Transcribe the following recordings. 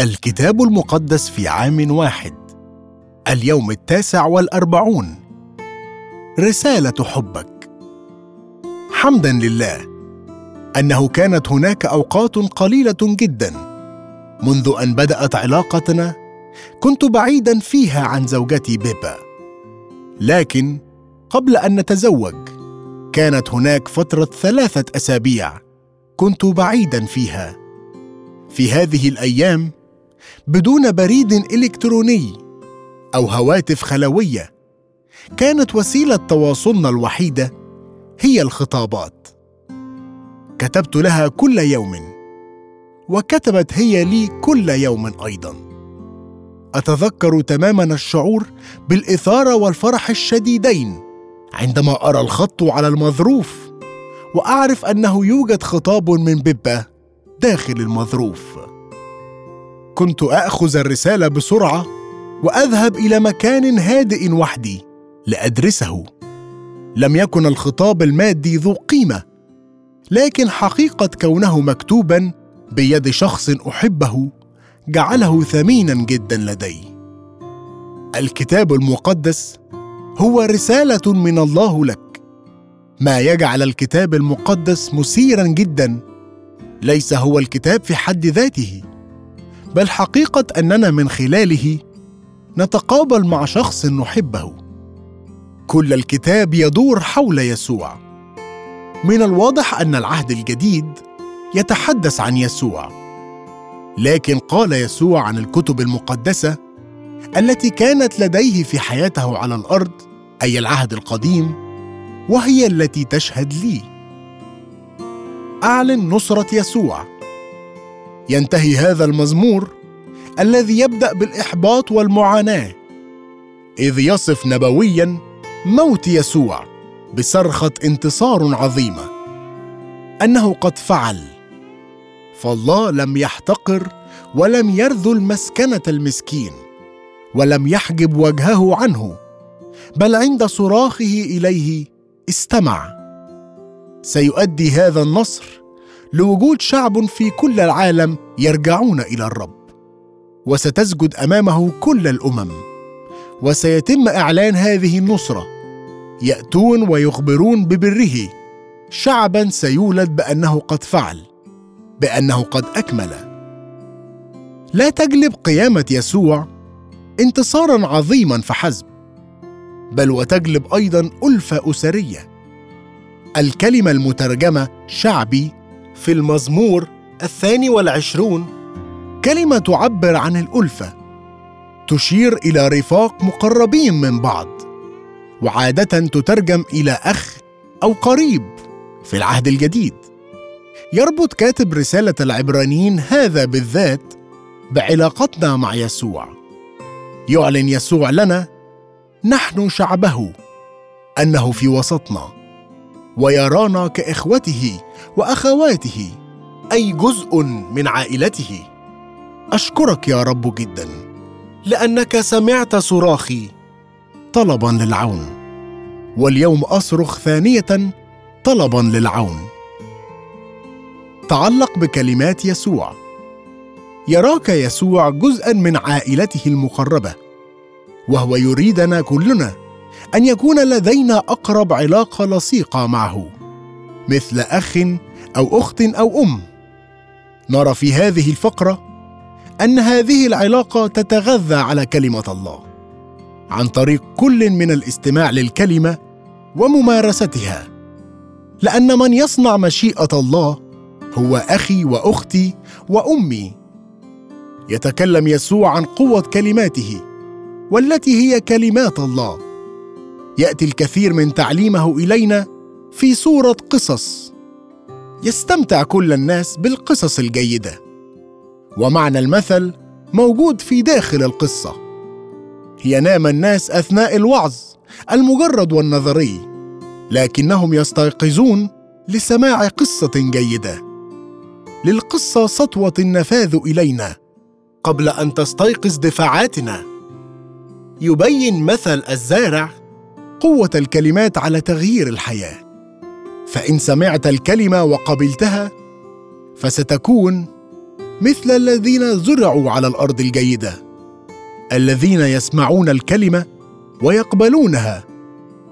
الكتاب المقدس في عام واحد. اليوم التاسع والأربعون. رسالة حبك. حمدا لله. أنه كانت هناك أوقات قليلة جدا. منذ أن بدأت علاقتنا كنت بعيدا فيها عن زوجتي بيبا. لكن قبل أن نتزوج كانت هناك فترة ثلاثة أسابيع كنت بعيدا فيها. في هذه الأيام بدون بريد إلكتروني أو هواتف خلوية. كانت وسيلة تواصلنا الوحيدة هي الخطابات. كتبت لها كل يوم وكتبت هي لي كل يوم أيضا. أتذكر تماما الشعور بالإثارة والفرح الشديدين عندما أرى الخط على المظروف وأعرف أنه يوجد خطاب من بيبا داخل المظروف. كنت اخذ الرسالة بسرعة وأذهب إلى مكان هادئ وحدي لأدرسه. لم يكن الخطاب المادي ذو قيمة لكن حقيقة كونه مكتوبا بيد شخص أحبه جعله ثمينا جدا لدي. الكتاب المقدس هو رسالة من الله لك. ما يجعل الكتاب المقدس مثيرا جدا ليس هو الكتاب في حد ذاته. بل حقيقة أننا من خلاله نتقابل مع شخص نحبه. كل الكتاب يدور حول يسوع. من الواضح أن العهد الجديد يتحدث عن يسوع. لكن قال يسوع عن الكتب المقدسة التي كانت لديه في حياته على الأرض أي العهد القديم وهي التي تشهد لي. أعلن نصرة يسوع. ينتهي هذا المزمور الذي يبدأ بالإحباط والمعاناة إذ يصف نبويا موت يسوع بصرخة انتصار عظيمة. أنه قد فعل. فالله لم يحتقر ولم يرذل مسكنة المسكين ولم يحجب وجهه عنه بل عند صراخه إليه استمع. سيؤدي هذا النصر لوجود شعب في كل العالم يرجعون إلى الرب. وستسجد أمامه كل الأمم. وسيتم إعلان هذه النصرة. يأتون ويخبرون ببره. شعبا سيولد بأنه قد فعل. بأنه قد أكمل. لا تجلب قيامة يسوع انتصارا عظيما فحسب. بل وتجلب أيضا ألفة أسرية. الكلمة المترجمة شعبي في المزمور الثاني والعشرون كلمة تعبر عن الألفة تشير إلى رفاق مقربين من بعض وعادة تترجم إلى أخ أو قريب في العهد الجديد. يربط كاتب رسالة العبرانيين هذا بالذات بعلاقتنا مع يسوع. يعلن يسوع لنا نحن شعبه أنه في وسطنا. ويرانا كإخوته وأخواته أي جزء من عائلته. أشكرك يا رب جدا لأنك سمعت صراخي طلبا للعون. واليوم أصرخ ثانية طلبا للعون. تعلق بكلمات يسوع. يراك يسوع جزءا من عائلته المقربة وهو يريدنا كلنا أن يكون لدينا أقرب علاقه لصيقة معه مثل اخ أو أخت أو أم. نرى في هذه الفقرة أن هذه العلاقة تتغذى على كلمة الله عن طريق كل من الاستماع للكلمة وممارستها لأن من يصنع مشيئة الله هو أخي وأختي وأمي. يتكلم يسوع عن قوة كلماته والتي هي كلمات الله. يأتي الكثير من تعليمه إلينا في صورة قصص يستمتع كل الناس بالقصص الجيدة. ومعنى المثل موجود في داخل القصة. ينام الناس أثناء الوعظ المجرد والنظري لكنهم يستيقظون لسماع قصة جيدة. للقصة سطوة النفاذ إلينا قبل أن تستيقظ دفاعاتنا. يبين مثل الزارع قوة الكلمات على تغيير الحياة. فإن سمعت الكلمة وقبلتها فستكون مثل الذين زرعوا على الأرض الجيدة. الذين يسمعون الكلمة ويقبلونها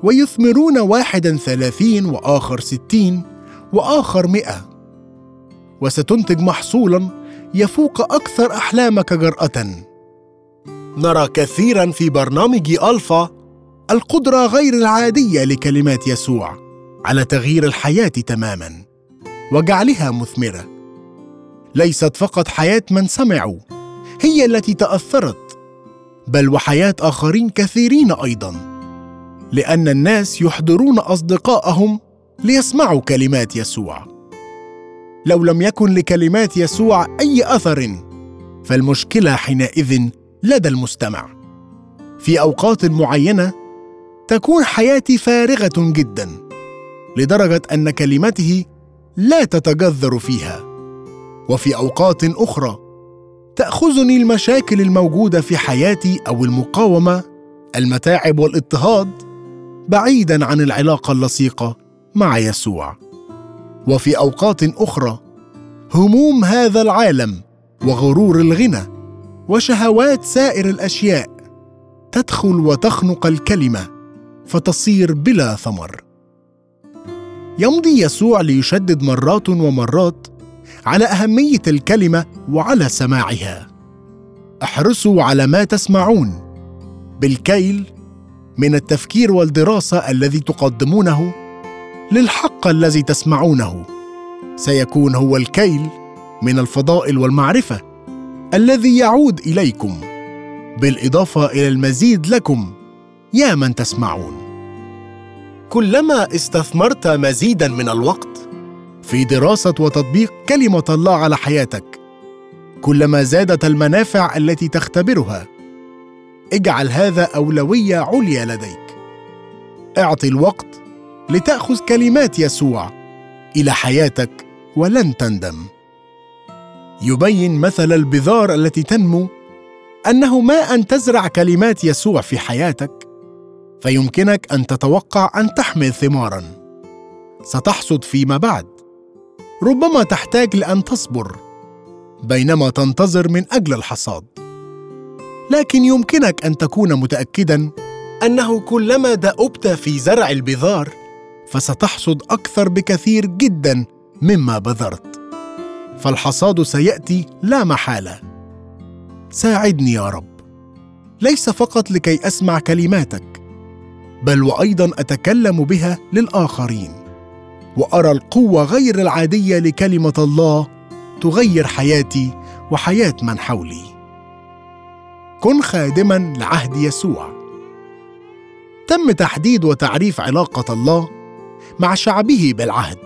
ويثمرون واحدا ثلاثين وآخر ستين وآخر مئة. وستنتج محصولا يفوق أكثر أحلامك جرأة. نرى كثيرا في برنامج ألفا القدرة غير العادية لكلمات يسوع. على تغيير الحياة تماما. وجعلها مثمرة. ليست فقط حياة من سمعوا. هي التي تأثرت. بل وحياة آخرين كثيرين أيضا. لأن الناس يحضرون اصدقائهم ليسمعوا كلمات يسوع. لو لم يكن لكلمات يسوع أي أثر فالمشكلة حينئذ لدى المستمع. في أوقات معينة تكون حياتي فارغة جدا لدرجة أن كلمته لا تتجذر فيها. وفي أوقات أخرى تأخذني المشاكل الموجودة في حياتي أو المقاومة المتاعب والاضطهاد بعيدا عن العلاقة اللصيقة مع يسوع. وفي أوقات أخرى هموم هذا العالم وغرور الغنى وشهوات سائر الأشياء تدخل وتخنق الكلمة. فتصير بلا ثمر. يمضي يسوع ليشدد مرات ومرات على أهمية الكلمة وعلى سماعها. احرصوا على ما تسمعون. بالكيل من التفكير والدراسة الذي تقدمونه للحق الذي تسمعونه. سيكون هو الكيل من الفضائل والمعرفة الذي يعود إليكم. بالإضافة إلى المزيد لكم يا من تسمعون. كلما استثمرت مزيدا من الوقت في دراسة وتطبيق كلمة الله على حياتك كلما زادت المنافع التي تختبرها. اجعل هذا أولوية عليا لديك. أعطي الوقت لتأخذ كلمات يسوع إلى حياتك ولن تندم. يبين مثل البذار التي تنمو أنه ما أن تزرع كلمات يسوع في حياتك فيمكنك أن تتوقع أن تحمل ثمارا. ستحصد فيما بعد. ربما تحتاج لأن تصبر بينما تنتظر من أجل الحصاد. لكن يمكنك أن تكون متاكدا أنه كلما دأبت في زرع البذار فستحصد أكثر بكثير جدا مما بذرت. فالحصاد سيأتي لا محالة. ساعدني يا رب. ليس فقط لكي أسمع كلماتك. بل وأيضا أتكلم بها للآخرين. وأرى القوة غير العادية لكلمة الله تغير حياتي وحياة من حولي. كن خادما لعهد يسوع. تم تحديد وتعريف علاقة الله مع شعبه بالعهد.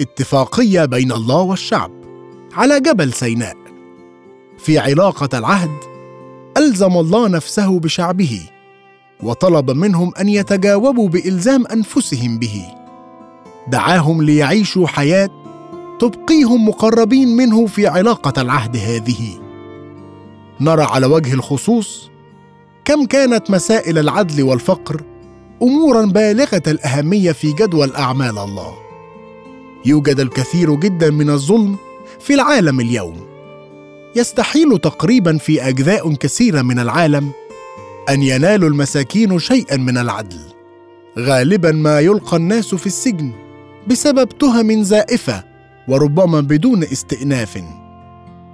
اتفاقية بين الله والشعب على جبل سيناء. في علاقة العهد ألزم الله نفسه بشعبه وطلب منهم أن يتجاوبوا بإلزام أنفسهم به. دعاهم ليعيشوا حياة تبقيهم مقربين منه في علاقة العهد هذه. نرى على وجه الخصوص كم كانت مسائل العدل والفقر امورا بالغة الأهمية في جدول أعمال الله. يوجد الكثير جدا من الظلم في العالم اليوم. يستحيل تقريبا في أجزاء كثيرة من العالم أن ينال المساكين شيئا من العدل. غالبا ما يلقى الناس في السجن بسبب تهم زائفة وربما بدون استئناف.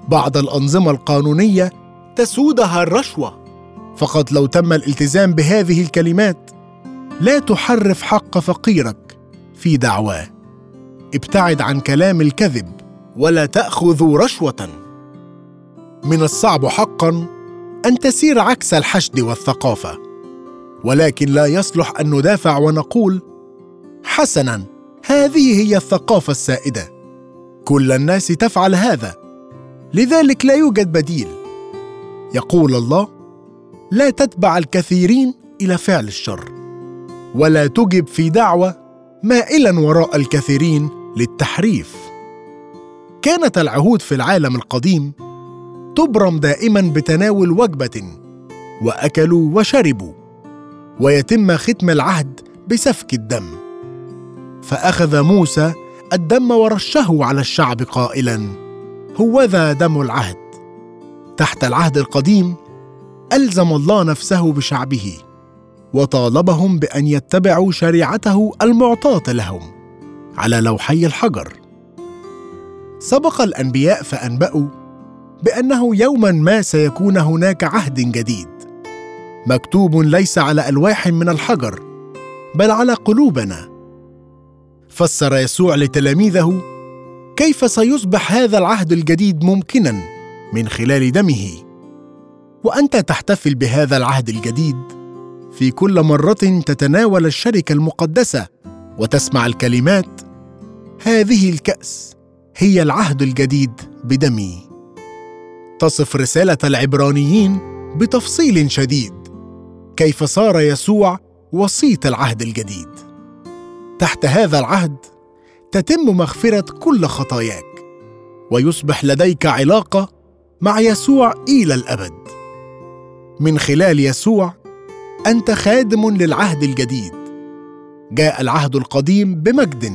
بعض الأنظمة القانونية تسودها الرشوة. فقط لو تم الالتزام بهذه الكلمات لا تحرف حق فقيرك في دعواه. ابتعد عن كلام الكذب ولا تاخذوا رشوة. من الصعب حقا أن تسير عكس الحشد والثقافة. ولكن لا يصلح أن ندافع ونقول حسنا هذه هي الثقافة السائدة. كل الناس تفعل هذا. لذلك لا يوجد بديل. يقول الله لا تتبع الكثيرين إلى فعل الشر ولا تجب في دعوة مائلا وراء الكثيرين للتحريف. كانت العهود في العالم القديم تبرم دائما بتناول وجبة وأكلوا وشربوا ويتم ختم العهد بسفك الدم. فأخذ موسى الدم ورشه على الشعب قائلا هوذا دم العهد. تحت العهد القديم ألزم الله نفسه بشعبه وطالبهم بأن يتبعوا شريعته المعطاة لهم على لوحي الحجر. سبق الأنبياء فأنبأوا بأنه يوما ما سيكون هناك عهد جديد. مكتوب ليس على ألواح من الحجر بل على قلوبنا. فسر يسوع لتلاميذه كيف سيصبح هذا العهد الجديد ممكنا من خلال دمه. وأنت تحتفل بهذا العهد الجديد في كل مرة تتناول الشركة المقدسة وتسمع الكلمات. هذه الكأس هي العهد الجديد بدمي تصف رسالة العبرانيين بتفصيل شديد. كيف صار يسوع وسيط العهد الجديد؟ تحت هذا العهد تتم مغفرة كل خطاياك ويصبح لديك علاقة مع يسوع إلى الأبد. من خلال يسوع أنت خادم للعهد الجديد. جاء العهد القديم بمجد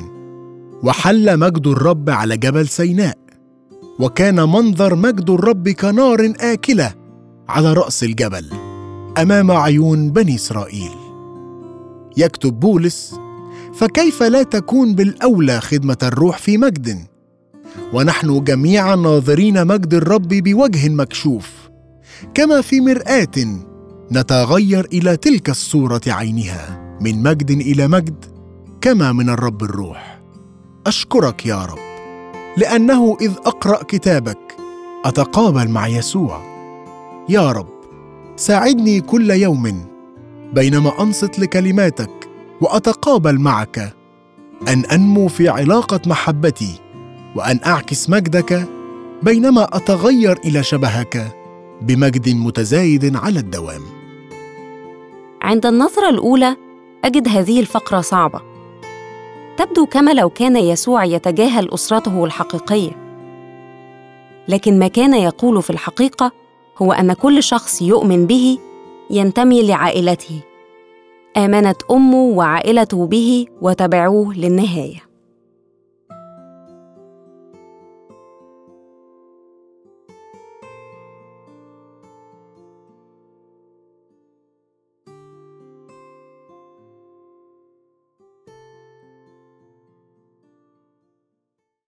وحل مجد الرب على جبل سيناء. وكان منظر مجد الرب كنار آكلة على رأس الجبل أمام عيون بني إسرائيل. يكتب بولس فكيف لا تكون بالأولى خدمة الروح في مجد؟ ونحن جميعا ناظرين مجد الرب بوجه مكشوف كما في مرآة نتغير إلى تلك الصورة عينها من مجد إلى مجد كما من الرب الروح. أشكرك يا رب. لأنه إذ أقرأ كتابك أتقابل مع يسوع. يا رب ساعدني كل يوم بينما أنصت لكلماتك وأتقابل معك. أن أنمو في علاقة محبتي وأن أعكس مجدك بينما أتغير إلى شبهك بمجد متزايد على الدوام. عند النظرة الأولى أجد هذه الفقرة صعبة. تبدو كما لو كان يسوع يتجاهل أسرته الحقيقية. لكن ما كان يقول في الحقيقة هو أن كل شخص يؤمن به ينتمي لعائلته. آمنت أمه وعائلته به وتبعوه للنهاية